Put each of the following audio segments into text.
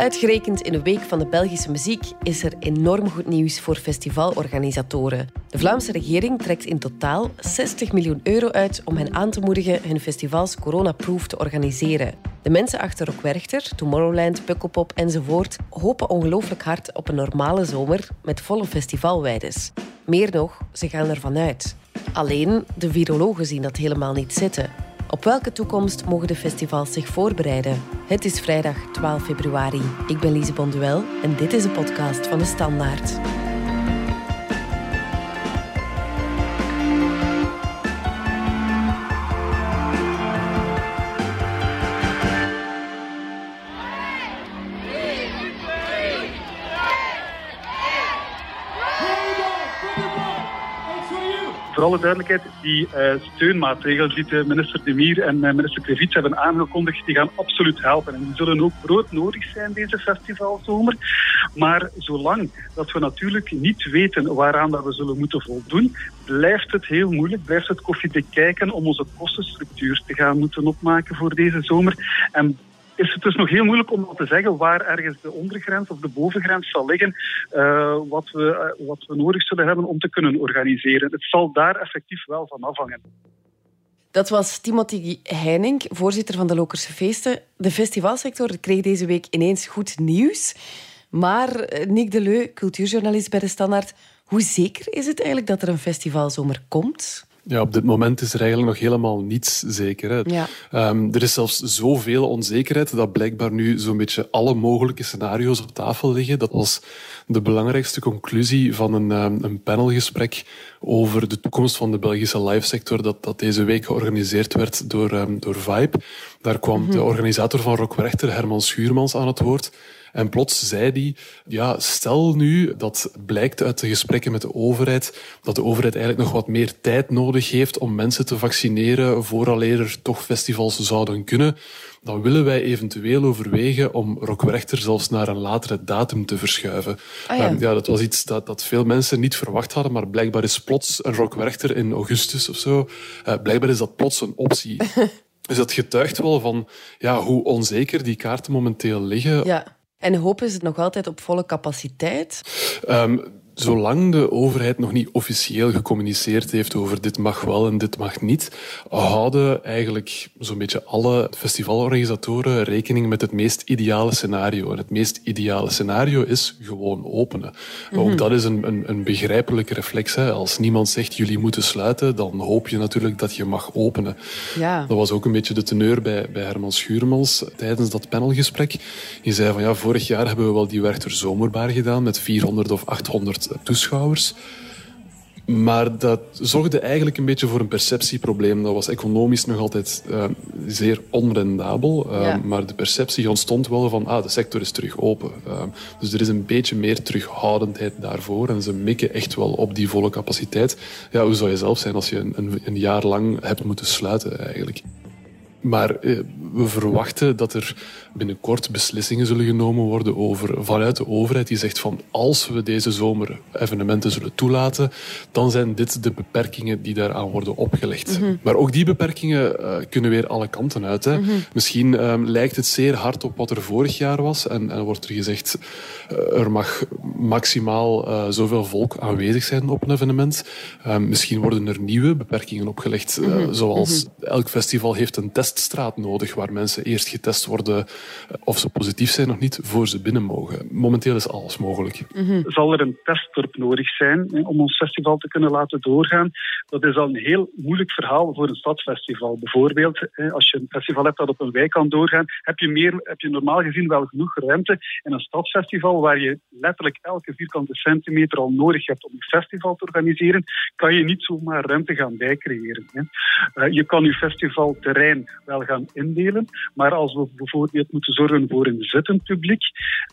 Uitgerekend in de Week van de Belgische Muziek is er enorm goed nieuws voor festivalorganisatoren. De Vlaamse regering trekt in totaal 60 miljoen euro uit om hen aan te moedigen hun festivals coronaproof te organiseren. De mensen achter Rock Werchter, Tomorrowland, Pukkelpop enzovoort hopen ongelooflijk hard op een normale zomer met volle festivalwijdes. Meer nog, ze gaan ervan uit. Alleen de virologen zien dat helemaal niet zitten. Op welke toekomst mogen de festivals zich voorbereiden? Het is vrijdag 12 februari. Ik ben Lise Bonduel en dit is een podcast van de Standaard. Voor alle duidelijkheid, die uh, steunmaatregelen die de minister De Mier en uh, minister Krevits hebben aangekondigd, die gaan absoluut helpen. En die zullen ook broodnodig zijn deze festivalzomer. Maar zolang dat we natuurlijk niet weten waaraan dat we zullen moeten voldoen, blijft het heel moeilijk, blijft het koffiedik kijken om onze kostenstructuur te gaan moeten opmaken voor deze zomer. En is het dus nog heel moeilijk om te zeggen waar ergens de ondergrens of de bovengrens zal liggen, uh, wat, we, uh, wat we nodig zullen hebben om te kunnen organiseren. Het zal daar effectief wel van afhangen. Dat was Timothy Heining, voorzitter van de Lokerse Feesten. De festivalsector kreeg deze week ineens goed nieuws. Maar eh, Nick Deleu, cultuurjournalist bij De Standaard, hoe zeker is het eigenlijk dat er een festivalzomer komt? Ja, op dit moment is er eigenlijk nog helemaal niets zeker. Hè. Ja. Um, er is zelfs zoveel onzekerheid dat blijkbaar nu zo'n beetje alle mogelijke scenario's op tafel liggen. Dat was de belangrijkste conclusie van een, um, een panelgesprek over de toekomst van de Belgische live-sector dat, dat deze week georganiseerd werd door, um, door Vibe. Daar kwam mm -hmm. de organisator van Rock Werchter, Herman Schuurmans, aan het woord. En plots zei hij, ja, stel nu dat blijkt uit de gesprekken met de overheid dat de overheid eigenlijk nog wat meer tijd nodig heeft om mensen te vaccineren vooraleer er toch festivals zouden kunnen. Dan willen wij eventueel overwegen om Rockwerchter zelfs naar een latere datum te verschuiven. Ah, ja. Ja. dat was iets dat, dat veel mensen niet verwacht hadden, maar blijkbaar is plots een Rockwerchter in augustus of zo, uh, blijkbaar is dat plots een optie. dus dat getuigt wel van ja, hoe onzeker die kaarten momenteel liggen. Ja. En hopen ze nog altijd op volle capaciteit? Um, zolang de overheid nog niet officieel gecommuniceerd heeft over dit mag wel en dit mag niet, houden eigenlijk zo'n beetje alle festivalorganisatoren rekening met het meest ideale scenario. En het meest ideale scenario is gewoon openen. Mm -hmm. Ook dat is een, een, een begrijpelijke reflex. Hè. Als niemand zegt jullie moeten sluiten, dan hoop je natuurlijk dat je mag openen. Ja. Dat was ook een beetje de teneur bij, bij Herman Schuurmans tijdens dat panelgesprek. Die zei van ja, vorig jaar hebben we wel die Werchter Zomerbaar gedaan met 400 of 800 toeschouwers. Maar dat zorgde eigenlijk een beetje voor een perceptieprobleem. Dat was economisch nog altijd uh, zeer onrendabel. Uh, ja. Maar de perceptie ontstond wel van, ah, de sector is terug open. Uh, dus er is een beetje meer terughoudendheid daarvoor. En ze mikken echt wel op die volle capaciteit. Ja, hoe zou je zelf zijn als je een, een, een jaar lang hebt moeten sluiten eigenlijk? Maar eh, we verwachten dat er binnenkort beslissingen zullen genomen worden over, vanuit de overheid die zegt van als we deze zomer evenementen zullen toelaten, dan zijn dit de beperkingen die daaraan worden opgelegd. Mm -hmm. Maar ook die beperkingen uh, kunnen weer alle kanten uit. Hè. Mm -hmm. Misschien um, lijkt het zeer hard op wat er vorig jaar was en, en wordt er gezegd uh, er mag maximaal uh, zoveel volk aanwezig zijn op een evenement. Um, misschien worden er nieuwe beperkingen opgelegd, mm -hmm. zoals elk festival heeft een teststraat nodig waar mensen eerst getest worden of ze positief zijn of niet, voor ze binnen mogen. Momenteel is alles mogelijk. Mm -hmm. Zal er een testdorp nodig zijn om ons festival te kunnen laten doorgaan? Dat is al een heel moeilijk verhaal voor een stadsfestival. Bijvoorbeeld, hè, als je een festival hebt dat op een wijk kan doorgaan, heb je, meer, heb je normaal gezien wel genoeg ruimte. In een stadsfestival, waar je letterlijk elke vierkante centimeter al nodig hebt om een festival te organiseren, kan je niet zomaar ruimte gaan bijcreëren. Hè. Uh, je kan je festivalterrein wel gaan indelen, maar als we bijvoorbeeld moeten zorgen voor een zittend publiek,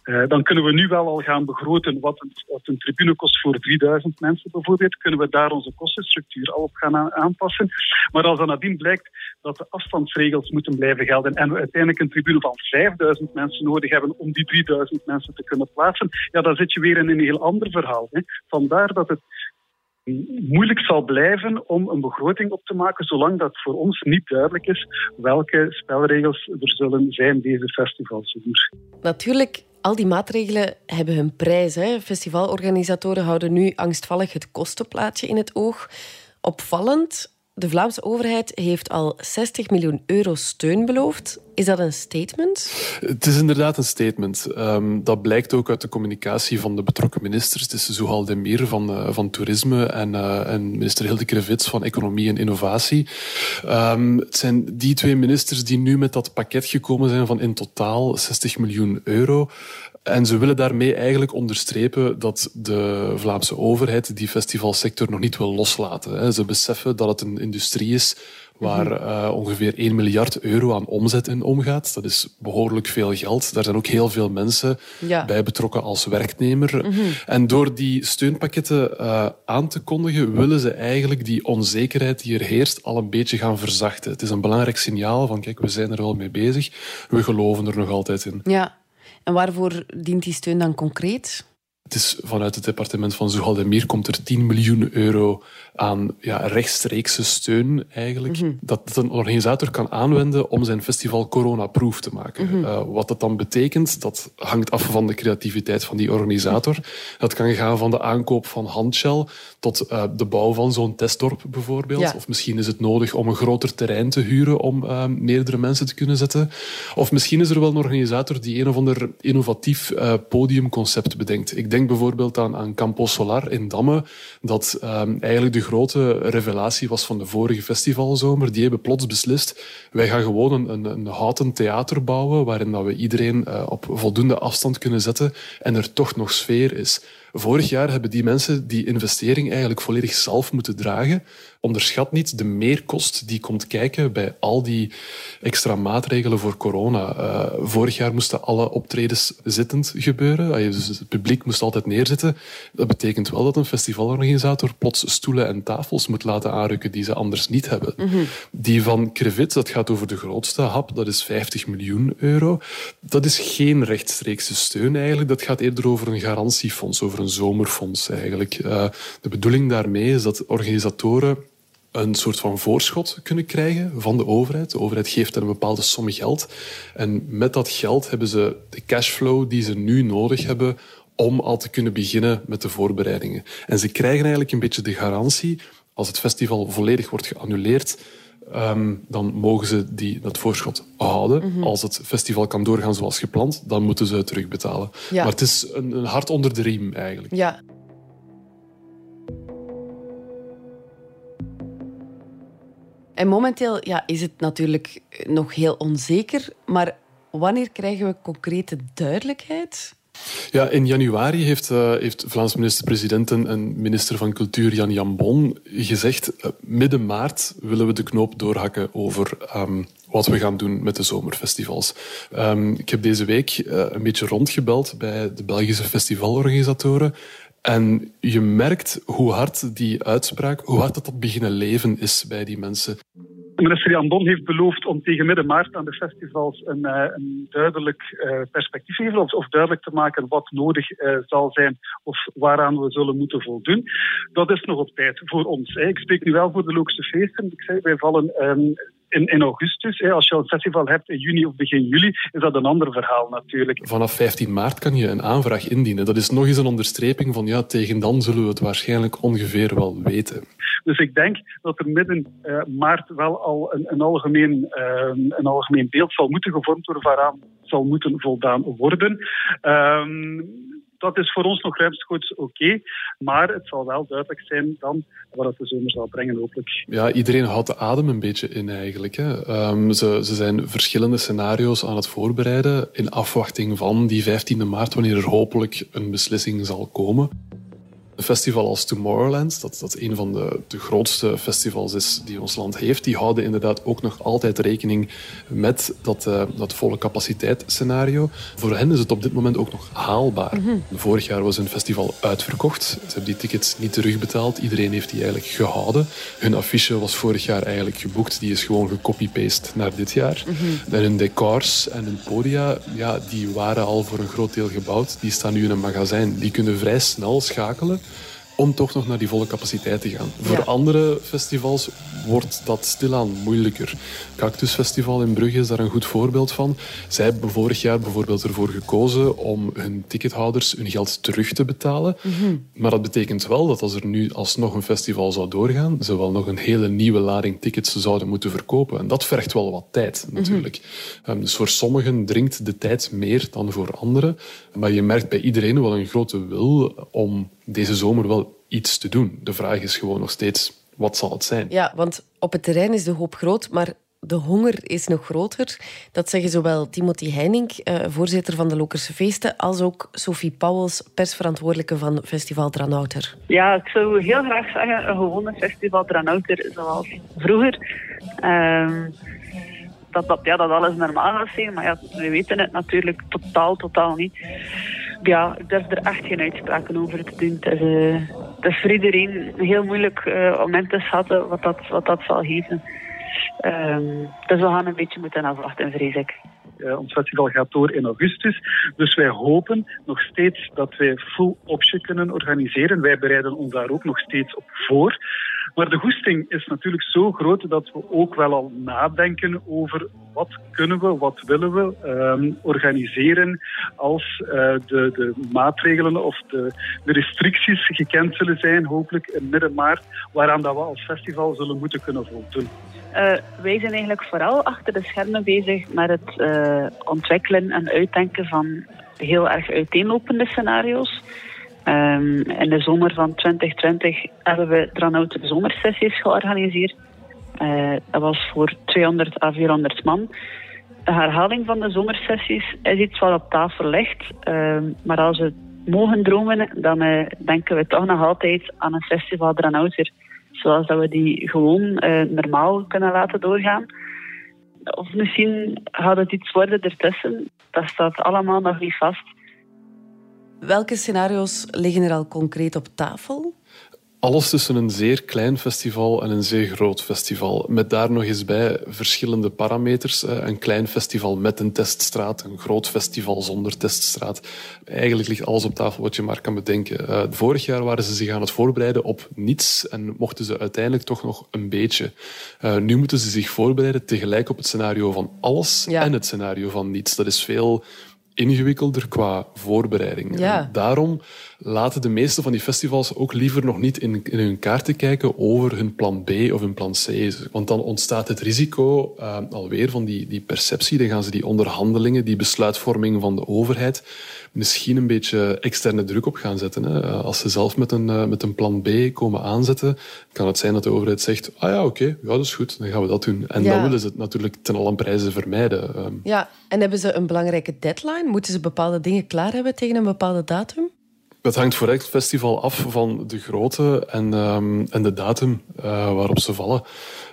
uh, dan kunnen we nu wel al gaan begroten wat een, wat een tribune kost voor 3000 mensen bijvoorbeeld. Kunnen we daar onze kostenstructuur al op gaan aanpassen. Maar als dan nadien blijkt dat de afstandsregels moeten blijven gelden en we uiteindelijk een tribune van 5000 mensen nodig hebben om die 3000 mensen te kunnen plaatsen, ja, dan zit je weer in een heel ander verhaal. Hè. Vandaar dat het moeilijk zal blijven om een begroting op te maken, zolang dat voor ons niet duidelijk is welke spelregels er zullen zijn deze festivalzomer. Natuurlijk Al die maatregelen hebben hun prijs. Hè. Festivalorganisatoren houden nu angstvallig het kostenplaatje in het oog. Opvallend, de Vlaamse overheid heeft al 60 miljoen euro steun beloofd. Is dat een statement? Het is inderdaad een statement. Um, dat blijkt ook uit de communicatie van de betrokken ministers. Het is Zuhal Demir van, uh, van Toerisme en, uh, en minister Hilde Krevits van Economie en Innovatie. Um, het zijn die twee ministers die nu met dat pakket gekomen zijn van in totaal 60 miljoen euro. En ze willen daarmee eigenlijk onderstrepen dat de Vlaamse overheid die festivalsector nog niet wil loslaten. Ze beseffen dat het een industrie is waar uh, ongeveer 1 miljard euro aan omzet in omgaat. Dat is behoorlijk veel geld. Daar zijn ook heel veel mensen ja. bij betrokken als werknemer. Mm -hmm. En door die steunpakketten uh, aan te kondigen, willen ze eigenlijk die onzekerheid die er heerst al een beetje gaan verzachten. Het is een belangrijk signaal van, kijk, we zijn er wel mee bezig. We geloven er nog altijd in. Ja. En waarvoor dient die steun dan concreet? Het is vanuit het departement van Zuhaldemir komt er 10 miljoen euro aan ja, rechtstreekse steun eigenlijk. Mm -hmm. Dat een organisator kan aanwenden om zijn festival coronaproof te maken. Mm -hmm. uh, wat dat dan betekent, dat hangt af van de creativiteit van die organisator. Dat kan gaan van de aankoop van handshell tot uh, de bouw van zo'n testdorp bijvoorbeeld. Ja. Of misschien is het nodig om een groter terrein te huren om uh, meerdere mensen te kunnen zetten. Of misschien is er wel een organisator die een of ander innovatief podiumconcept bedenkt. Ik denk bijvoorbeeld aan, aan Campo Solar in Damme, dat eigenlijk de grote revelatie was van de vorige festivalzomer. Die hebben plots beslist, wij gaan gewoon een, een, een houten theater bouwen waarin dat we iedereen uh, op voldoende afstand kunnen zetten en er toch nog sfeer is. Vorig jaar hebben die mensen die investering eigenlijk volledig zelf moeten dragen. Onderschat niet de meerkost die komt kijken bij al die extra maatregelen voor corona. Uh, vorig jaar moesten alle optredens zittend gebeuren. Dus het publiek moest altijd neerzitten. Dat betekent wel dat een festivalorganisator plots stoelen en tafels moet laten aanrukken die ze anders niet hebben. Mm -hmm. Die van Crevit, dat gaat over de grootste hap, dat is 50 miljoen euro. Dat is geen rechtstreekse steun eigenlijk. Dat gaat eerder over een garantiefonds, over een zomerfonds eigenlijk. Uh, de bedoeling daarmee is dat organisatoren een soort van voorschot kunnen krijgen van de overheid. De overheid geeft hen een bepaalde som geld. En met dat geld hebben ze de cashflow die ze nu nodig hebben om al te kunnen beginnen met de voorbereidingen. En ze krijgen eigenlijk een beetje de garantie, als het festival volledig wordt geannuleerd, um, dan mogen ze die, dat voorschot houden. Mm -hmm. Als het festival kan doorgaan zoals gepland, dan moeten ze het terugbetalen. Ja. Maar het is een, een hart onder de riem eigenlijk. Ja. En momenteel ja, is het natuurlijk nog heel onzeker, maar wanneer krijgen we concrete duidelijkheid? Ja, in januari heeft, uh, heeft Vlaams minister-president en minister van Cultuur Jan Jambon gezegd uh, midden maart willen we de knoop doorhakken over um, wat we gaan doen met de zomerfestivals. Um, ik heb deze week uh, een beetje rondgebeld bij de Belgische festivalorganisatoren en je merkt hoe hard die uitspraak, hoe hard dat, dat beginnen leven is bij die mensen. Minister Jan Bon heeft beloofd om tegen midden maart aan de festivals een, uh, een duidelijk uh, perspectief te geven, of, duidelijk te maken wat nodig uh, zal zijn of waaraan we zullen moeten voldoen. Dat is nog op tijd voor ons. Ik spreek nu wel voor de Lookse feesten. Ik zei, wij vallen um, in, in, augustus. Hè. Als je een festival hebt in juni of begin juli, is dat een ander verhaal natuurlijk. Vanaf 15 maart kan je een aanvraag indienen. Dat is nog eens een onderstreping van ja, tegen dan zullen we het waarschijnlijk ongeveer wel weten. Dus ik denk dat er midden uh, maart wel al een, een, algemeen, uh, een algemeen beeld zal moeten gevormd worden waaraan zal moeten voldaan worden. Um, dat is voor ons nog ruimschoots oké. Maar het zal wel duidelijk zijn dan wat het de zomer zal brengen, hopelijk. Ja, iedereen houdt de adem een beetje in eigenlijk. Hè. Um, ze, ze zijn verschillende scenario's aan het voorbereiden in afwachting van die 15e maart, wanneer er hopelijk een beslissing zal komen. Een festival als Tomorrowland, dat, dat een van de, de grootste festivals is die ons land heeft, die houden inderdaad ook nog altijd rekening met dat, uh, dat volle capaciteit scenario. Voor hen is het op dit moment ook nog haalbaar. Mm -hmm. Vorig jaar was een festival uitverkocht. Ze hebben die tickets niet terugbetaald. Iedereen heeft die eigenlijk gehouden. Hun affiche was vorig jaar eigenlijk geboekt. Die is gewoon gecopy-paste naar dit jaar. Mm -hmm. En hun decors en hun podia, ja, die waren al voor een groot deel gebouwd. Die staan nu in een magazijn. Die kunnen vrij snel schakelen om toch nog naar die volle capaciteit te gaan. Voor andere festivals wordt dat stilaan moeilijker. Cactus Festival in Brugge is daar een goed voorbeeld van. Zij hebben vorig jaar bijvoorbeeld ervoor gekozen om hun tickethouders hun geld terug te betalen. Mhm. Maar dat betekent wel dat als er nu alsnog een festival zou doorgaan, ze wel nog een hele nieuwe lading tickets zouden moeten verkopen. En dat vergt wel wat tijd, mhm. natuurlijk. Ehm, dus voor sommigen dringt de tijd meer dan voor anderen. Maar je merkt bij iedereen wel een grote wil om deze zomer wel iets te doen. De vraag is gewoon nog steeds, wat zal het zijn? Ja, want op het terrein is de hoop groot, maar de honger is nog groter. Dat zeggen zowel Timothy Heining, eh, voorzitter van de Lokerse Feesten, als ook Sophie Pauwels, persverantwoordelijke van Festival Dranouter. Ja, ik zou heel graag zeggen een gewone Festival Dranouter zoals vroeger. Ehm, dat, dat, ja, dat alles normaal gaat zijn, maar ja, we weten het natuurlijk totaal, totaal niet ja, ik durf er echt geen uitspraken over te doen. Het is, is voor iedereen heel moeilijk uh, om in te schatten wat dat, wat dat zal geven. Um, dus we gaan een beetje moeten afwachten, vrees ik. Uh, ons festival gaat door in augustus. Dus wij hopen nog steeds dat wij full option kunnen organiseren. Wij bereiden ons daar ook nog steeds op voor. Maar de goesting is natuurlijk zo groot dat we ook wel al nadenken over wat kunnen we, wat willen we ehm, organiseren als uh, de, de maatregelen of de, de, restricties gekend zullen zijn, hopelijk in midden maart, waaraan dat we als festival zullen moeten kunnen voldoen. Uh, wij zijn eigenlijk vooral achter de schermen bezig met het uh, ontwikkelen en uitdenken van heel erg uiteenlopende scenario's. Um, in de zomer van 2020 hebben we Dranouter zomersessies georganiseerd. Uh, dat was voor 200 à 400 man. De herhaling van de zomersessies is iets wat op tafel ligt. Uh, maar als we mogen dromen, dan uh, denken we toch nog altijd aan een festival Dranouter. Zoals dat we die gewoon eh, normaal kunnen laten doorgaan. Of misschien gaat het iets worden ertussen. Dat staat allemaal nog niet vast. Welke scenario's liggen er al concreet op tafel? Alles tussen een zeer klein festival en een zeer groot festival. Met daar nog eens bij verschillende parameters. Een klein festival met een teststraat, een groot festival zonder teststraat. Eigenlijk ligt alles op tafel wat je maar kan bedenken. Eh, vorig jaar waren ze zich aan het voorbereiden op niets en mochten ze uiteindelijk toch nog een beetje. Eh, nu moeten ze zich voorbereiden tegelijk op het scenario van alles en het scenario van niets. Dat is veel ingewikkelder qua voorbereiding. Ja. Daarom laten de meeste van die festivals ook liever nog niet in, in hun kaarten kijken over hun plan B of hun plan C. Want dan ontstaat het risico uh, alweer van die, die perceptie. Dan gaan ze die onderhandelingen, die besluitvorming van de overheid, misschien een beetje externe druk op gaan zetten. Hè. Eh, als ze zelf met een, uh, met een plan B komen aanzetten, kan het zijn dat de overheid zegt, ah ja, oké, okay, ja, dat is goed, dan gaan we dat doen. En ja. dan willen ze het natuurlijk ten allen prijze vermijden. Ehm. Ja, en hebben ze een belangrijke deadline? Moeten ze bepaalde dingen klaar hebben tegen een bepaalde datum? Dat hangt voor elk festival af van de grootte en, um, en de datum uh, waarop ze vallen.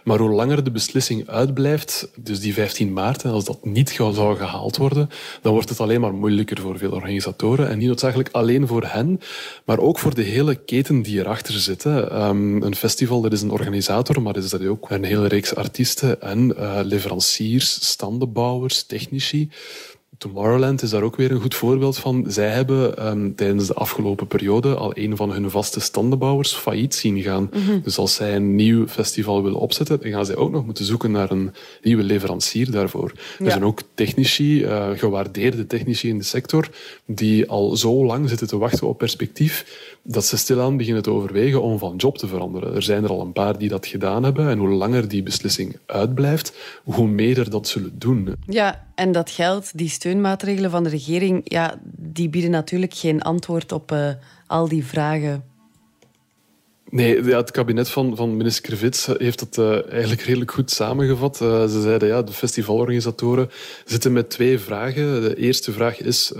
Maar hoe langer de beslissing uitblijft, dus die 15 maart, als dat niet zou gehaald worden, dan wordt het alleen maar moeilijker voor veel organisatoren. En niet noodzakelijk alleen voor hen, maar ook voor de hele keten die erachter zit. Um, een festival, dat is een organisator, maar is dat ook een hele reeks artiesten en uh, leveranciers, standenbouwers, technici. Tomorrowland is daar ook weer een goed voorbeeld van. Zij hebben um, tijdens de afgelopen periode al een van hun vaste standenbouwers failliet zien gaan. Mm -hmm. Dus als zij een nieuw festival willen opzetten, dan gaan zij ook nog moeten zoeken naar een nieuwe leverancier daarvoor. Ja. Er zijn ook technici, uh, gewaardeerde technici in de sector, die al zo lang zitten te wachten op perspectief, dat ze stilaan beginnen te overwegen om van job te veranderen. Er zijn er al een paar die dat gedaan hebben. En hoe langer die beslissing uitblijft, hoe meer dat zullen doen. Ja, en dat geld, die steunmaatregelen van de regering, ja, die bieden natuurlijk geen antwoord op uh, al die vragen. Nee, ja, het kabinet van, van minister Krevits heeft dat uh, eigenlijk redelijk goed samengevat. Uh, ze zeiden, ja, de festivalorganisatoren zitten met twee vragen. De eerste vraag is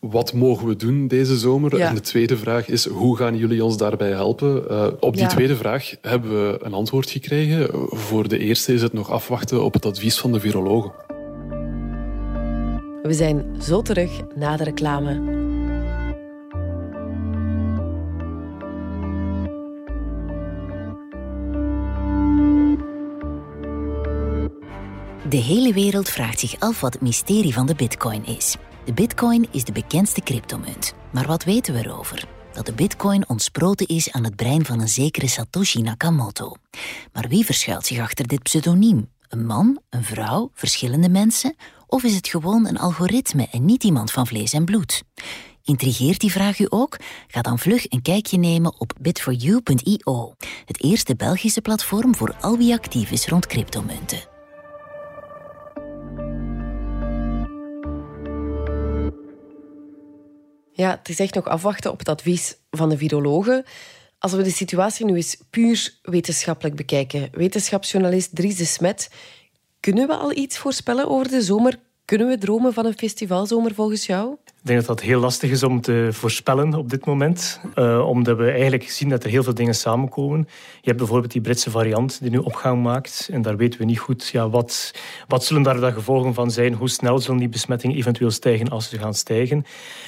wat mogen we doen deze zomer? Ja. En de tweede vraag is, hoe gaan jullie ons daarbij helpen? Uh, op die ja. tweede vraag hebben we een antwoord gekregen. Voor de eerste is het nog afwachten op het advies van de virologen. We zijn zo terug na de reclame. De hele wereld vraagt zich af wat het mysterie van de bitcoin is. De bitcoin is de bekendste cryptomunt. Maar wat weten we erover? dat de bitcoin ontsproten is aan het brein van een zekere Satoshi Nakamoto. Maar wie verschuilt zich achter dit pseudoniem? Een man, een vrouw, verschillende mensen? Of is het gewoon een algoritme en niet iemand van vlees en bloed? Intrigeert die vraag u ook? Ga dan vlug een kijkje nemen op bit4u.io, het eerste Belgische platform voor al wie actief is rond cryptomunten. Ja, het is echt nog afwachten op het advies van de virologen. Als we de situatie nu eens puur wetenschappelijk bekijken. Wetenschapsjournalist Dries de Smet, kunnen we al iets voorspellen over de zomer? Kunnen we dromen van een festivalzomer volgens jou? Ik denk dat dat heel lastig is om te voorspellen op dit moment. Uh, omdat we eigenlijk zien dat er heel veel dingen samenkomen. Je hebt bijvoorbeeld die Britse variant die nu opgang maakt. En daar weten we niet goed ja, wat, wat zullen daar de gevolgen van zijn. Hoe snel zullen die besmettingen eventueel stijgen als ze gaan stijgen.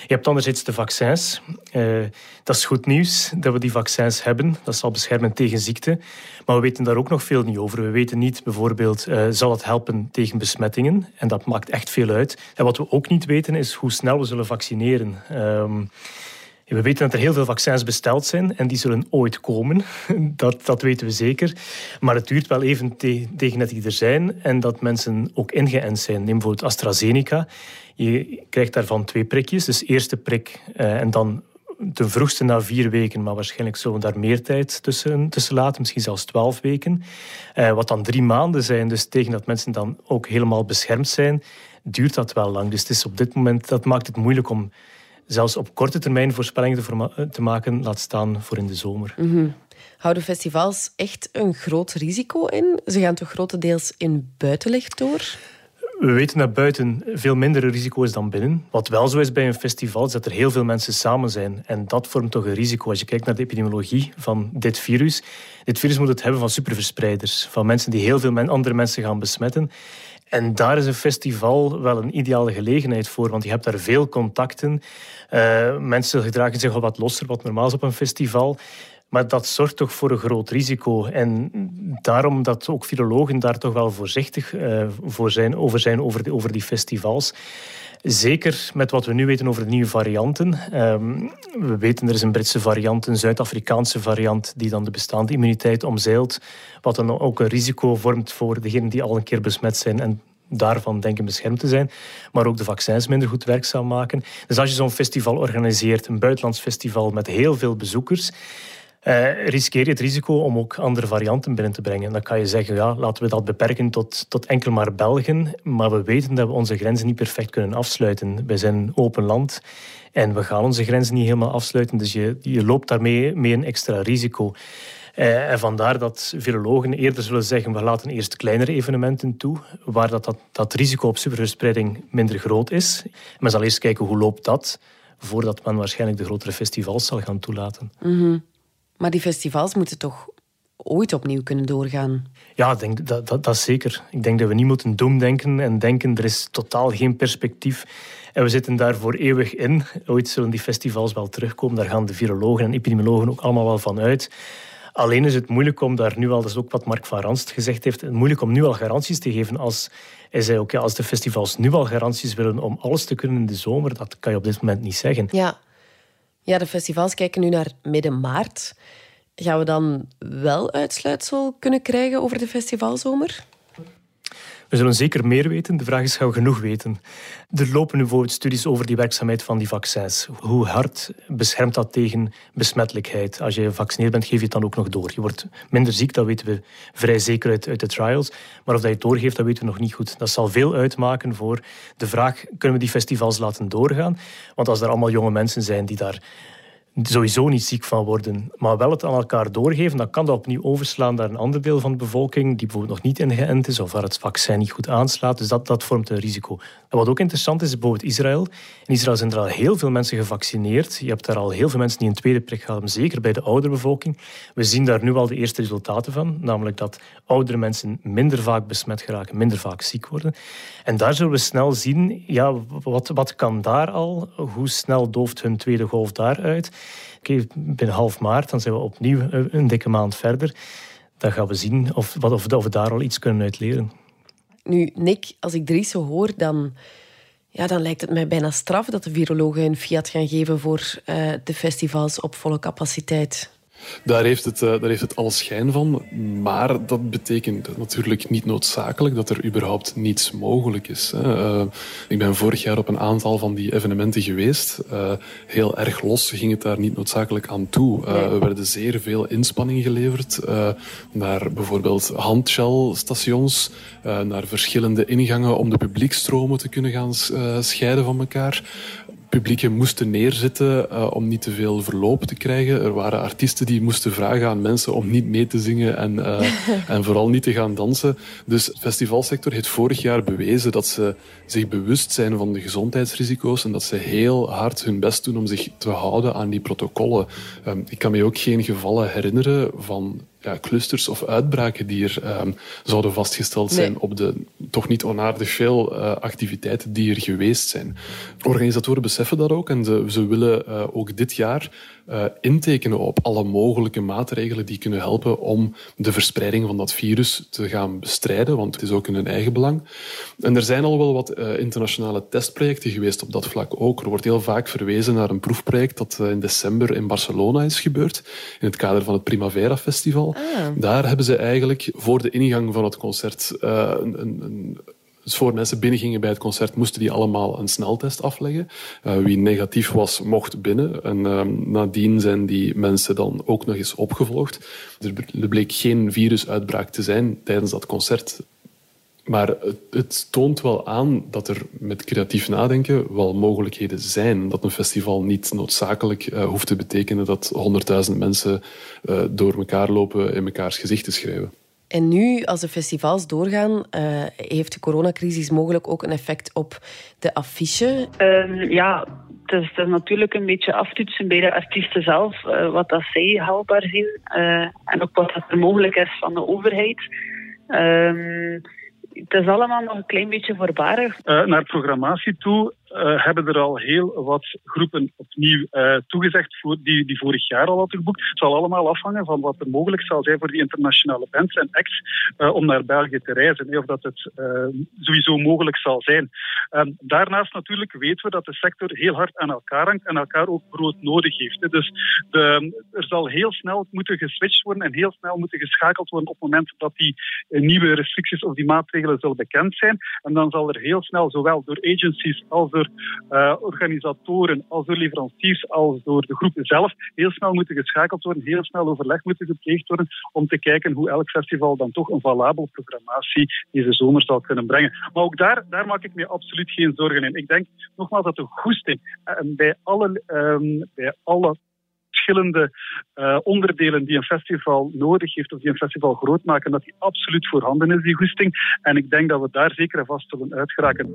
Je hebt anderzijds de vaccins. Uh, dat is goed nieuws dat we die vaccins hebben. Dat zal beschermen tegen ziekte. Maar we weten daar ook nog veel niet over. We weten niet bijvoorbeeld, uh, zal het helpen tegen besmettingen? En dat maakt echt veel uit. En wat we ook niet weten is hoe snel we zullen vaccineren. Um, we weten dat er heel veel vaccins besteld zijn en die zullen ooit komen. Dat, dat weten we zeker. Maar het duurt wel even te, tegen dat die er zijn en dat mensen ook ingeënt zijn. Neem bijvoorbeeld AstraZeneca. Je krijgt daarvan twee prikjes. Dus eerste prik uh, en dan ten vroegste na vier weken, maar waarschijnlijk zullen we daar meer tijd tussen, tussen laten, misschien zelfs twaalf weken. Uh, wat dan drie maanden zijn, dus tegen dat mensen dan ook helemaal beschermd zijn duurt dat wel lang. Dus het is op dit moment, dat maakt het moeilijk om zelfs op korte termijn voorspellingen te, te maken, laat staan voor in de zomer. Mm Houden festivals echt een groot risico in? Ze gaan toch grotendeels in buitenlicht door? We weten dat buiten veel minder risico is dan binnen. Wat wel zo is bij een festival, is dat er heel veel mensen samen zijn. En dat vormt toch een risico. Als je kijkt naar de epidemiologie van dit virus. Dit virus moet het hebben van superverspreiders. Van mensen die heel veel andere mensen gaan besmetten. En daar is een festival wel een ideale gelegenheid voor, want je hebt daar veel contacten. Uh, mensen gedragen zich al wat losser, wat normaal is op een festival. Maar dat zorgt toch voor een groot risico. En daarom dat ook virologen daar toch wel voorzichtig uh, voor zijn, over zijn over, de, over die festivals. Zeker met wat we nu weten over de nieuwe varianten. Um, we weten er is een Britse variant, een Zuid-Afrikaanse variant, die dan de bestaande immuniteit omzeilt. Wat dan ook een risico vormt voor degenen die al een keer besmet zijn en daarvan denken beschermd te zijn, maar ook de vaccins minder goed werkzaam maken. Dus als je zo'n festival organiseert, een buitenlands festival met heel veel bezoekers, uh, riskeer je het risico om ook andere varianten binnen te brengen. Dan kan je zeggen, ja, laten we dat beperken tot, tot enkel maar België. Maar we weten dat we onze grenzen niet perfect kunnen afsluiten. Wij zijn een open land en we gaan onze grenzen niet helemaal afsluiten. Dus je, je loopt daarmee mee een extra risico. Uh, en vandaar dat virologen eerder zullen zeggen, we laten eerst kleinere evenementen toe, waar dat, dat, dat risico op superverspreiding minder groot is. Men zal eerst kijken hoe loopt dat, voordat men waarschijnlijk de grotere festivals zal gaan toelaten. Mm -hmm. Maar die festivals moeten toch ooit opnieuw kunnen doorgaan? Ja, denk, dat, dat, dat zeker. Ik denk dat we niet moeten doemdenken en denken er is totaal geen perspectief. En we zitten daar voor eeuwig in. Ooit zullen die festivals wel terugkomen. Daar gaan de virologen en epidemiologen ook allemaal wel van uit. Alleen is het moeilijk om daar nu al, dat is ook wat Mark van Ranst gezegd heeft, moeilijk om nu al garanties te geven. Als, hij zei ook, ja, als de festivals nu al garanties willen om alles te kunnen in de zomer, dat kan je op dit moment niet zeggen. Ja. Ja, de festivals kijken nu naar midden maart. Gaan we dan wel uitsluitsel kunnen krijgen over de festivalzomer? We zullen zeker meer weten. De vraag is, gaan we genoeg weten? Er lopen nu bijvoorbeeld studies over die werkzaamheid van die vaccins. Hoe hard beschermt dat tegen besmettelijkheid? Als je gevaccineerd bent, geef je het dan ook nog door. Je wordt minder ziek, dat weten we vrij zeker uit, uit de trials. Maar of dat je het doorgeeft, dat weten we nog niet goed. Dat zal veel uitmaken voor de vraag, kunnen we die festivals laten doorgaan? Want als er allemaal jonge mensen zijn die daar sowieso niet ziek van worden, maar wel het aan elkaar doorgeven, dan kan dat opnieuw overslaan naar een ander deel van de bevolking die bijvoorbeeld nog niet ingeënt is of waar het vaccin niet goed aanslaat. Dus dat, dat vormt een risico. En wat ook interessant is, is bijvoorbeeld Israël. In Israël zijn er al heel veel mensen gevaccineerd. Je hebt daar al heel veel mensen die een tweede prik hebben, zeker bij de oudere bevolking. We zien daar nu al de eerste resultaten van, namelijk dat oudere mensen minder vaak besmet geraken, minder vaak ziek worden. En daar zullen we snel zien, ja, wat, wat kan daar al? Hoe snel dooft hun tweede golf daaruit? Okay, binnen half maart, dan zijn we opnieuw een dikke maand verder. Dan gaan we zien of, of, of we daar al iets kunnen uit leren. Nu, Nick, als ik Dries zo hoor, dan, Ja, dan lijkt het mij bijna straf dat de virologen een fiat gaan geven voor uh, de festivals op volle capaciteit. Daar heeft, het, uh, daar heeft het al schijn van. Maar dat betekent natuurlijk niet noodzakelijk dat er überhaupt niets mogelijk is. Uh, ik ben vorig jaar op een aantal van die evenementen geweest. Uh, heel erg los ging het daar niet noodzakelijk aan toe. Er werden zeer veel inspanningen geleverd naar bijvoorbeeld handshellstations, naar verschillende ingangen om de publiekstromen te kunnen gaan scheiden van elkaar publieken moesten neerzitten uh, om niet te veel verloop te krijgen. Er waren artiesten die moesten vragen aan mensen om niet mee te zingen en, uh, en vooral niet te gaan dansen. Dus de festivalsector heeft vorig jaar bewezen dat ze zich bewust zijn van de gezondheidsrisico's en dat ze heel hard hun best doen om zich te houden aan die protocollen. Um, ik kan me ook geen gevallen herinneren van ja, clusters of uitbraken die er um, zouden vastgesteld zijn op de toch niet onaardig veel uh, activiteiten die er geweest zijn. Organisatoren beseffen dat ook en ze, ze willen uh, ook dit jaar uh, intekenen op alle mogelijke maatregelen die kunnen helpen om de verspreiding van dat virus te gaan bestrijden, want het is ook in hun eigen belang. En er zijn al wel wat uh, internationale testprojecten geweest op dat vlak ook. Er wordt heel vaak verwezen naar een proefproject dat uh, in december in Barcelona is gebeurd, in het kader van het Primavera Festival. Ah. Daar hebben ze eigenlijk voor de ingang van het concert een, een dus voor mensen binnengingen bij het concert, moesten die allemaal een sneltest afleggen. Uh, wie negatief was, mocht binnen. En uh, nadien zijn die mensen dan ook nog eens opgevolgd. Er bleek geen virusuitbraak te zijn tijdens dat concert. Maar het, het, toont wel aan dat er met creatief nadenken wel mogelijkheden zijn. Dat een festival niet noodzakelijk uh, hoeft te betekenen dat honderdduizend mensen uh, door elkaar lopen in mekaars gezicht te schrijven. En nu, als de festivals doorgaan, uh, heeft de coronacrisis mogelijk ook een effect op de affiche? Um, ja, het is, het is, natuurlijk een beetje aftoetsen bij de artiesten zelf, uh, wat dat zij haalbaar zien uh, en ook wat dat er mogelijk is van de overheid. Um, het is allemaal nog een klein beetje voorbarig. naar programmatie toe uh, hebben er al heel wat groepen opnieuw uh, toegezegd voor, die, die vorig jaar al hadden geboekt. Het zal allemaal afhangen van wat er mogelijk zal zijn voor die internationale bands en acts uh, om naar België te reizen. Of dat het sowieso mogelijk zal zijn. Um, daarnaast natuurlijk weten we dat de sector heel hard aan elkaar hangt en elkaar ook brood nodig heeft. Hè. Dus de, er zal heel snel moeten geswitcht worden en heel snel moeten geschakeld worden op het moment dat die nieuwe restricties of die maatregelen zullen bekend zijn. En dan zal er heel snel, zowel door agencies als door uh, organisatoren, als door leveranciers, als door de groepen zelf, heel snel moeten geschakeld worden, heel snel overleg moeten gepleegd worden om te kijken hoe elk festival dan toch een valabele programmatie deze zomer zal kunnen brengen. Maar ook daar, daar maak ik me absoluut geen zorgen in. Ik denk nogmaals dat de goesting uh, bij alle, um, bij alle verschillende uh, onderdelen die een festival nodig heeft of die een festival groot maken, dat die absoluut voorhanden is, die goesting. En ik denk dat we daar zeker en vast zullen uitgeraken.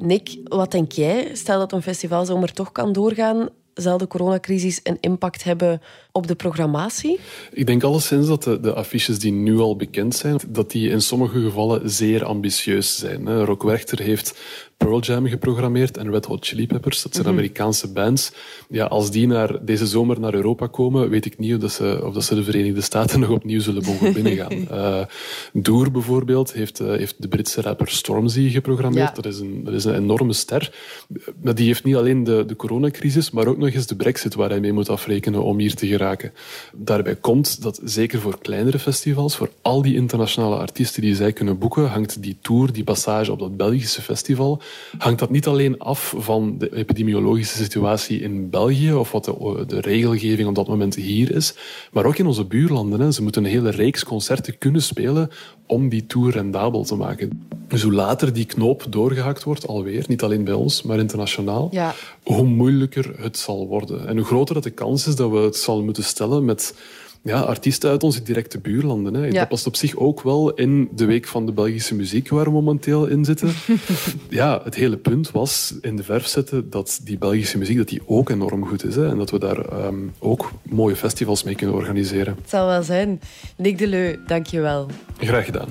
Nick, wat denk jij? Stel dat een festivalzomer toch kan doorgaan, zal de coronacrisis een impact hebben op de programmatie? Ik denk alleszins dat de, de, affiches die nu al bekend zijn, dat die in sommige gevallen zeer ambitieus zijn. Rock Werchter heeft Pearl Jam geprogrammeerd en Red Hot Chili Peppers. Dat zijn mm -hmm. Amerikaanse bands. Ja, als die naar, deze zomer naar Europa komen, weet ik niet of, dat ze, of dat ze de Verenigde Staten nog opnieuw zullen mogen binnengaan. uh, Doer bijvoorbeeld heeft, uh, heeft de Britse rapper Stormzy geprogrammeerd. Ja. Dat, is een, dat is een enorme ster. Maar die heeft niet alleen de, de coronacrisis, maar ook nog eens de brexit waar hij mee moet afrekenen om hier te geraken. Daarbij komt dat zeker voor kleinere festivals, voor al die internationale artiesten die zij kunnen boeken, hangt die tour, die passage op dat Belgische festival hangt dat niet alleen af van de epidemiologische situatie in België of wat de, de regelgeving op dat moment hier is, maar ook in onze buurlanden. Hè. Ze moeten een hele reeks concerten kunnen spelen om die tour rendabel te maken. Dus hoe later die knoop doorgehakt wordt, alweer, niet alleen bij ons, maar internationaal, ja. hoe moeilijker het zal worden. En hoe groter dat de kans is dat we het zal moeten stellen met ja, artiesten uit onze directe buurlanden. Hè. Ja. Dat past op zich ook wel in de week van de Belgische muziek waar we momenteel in zitten. ja, het hele punt was in de verf zetten dat die Belgische muziek dat die ook enorm goed is. Hè, en dat we daar um, ook mooie festivals mee kunnen organiseren. Het zal wel zijn. Nick Deleu, dank je wel. Graag gedaan.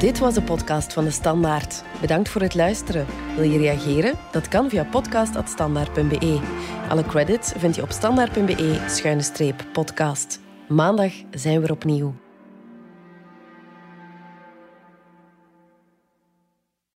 Dit was de podcast van de Standaard. Bedankt voor het luisteren. Wil je reageren? Dat kan via podcast.standaard.be. Alle credits vind je op standaard.be-podcast. Maandag zijn we er opnieuw.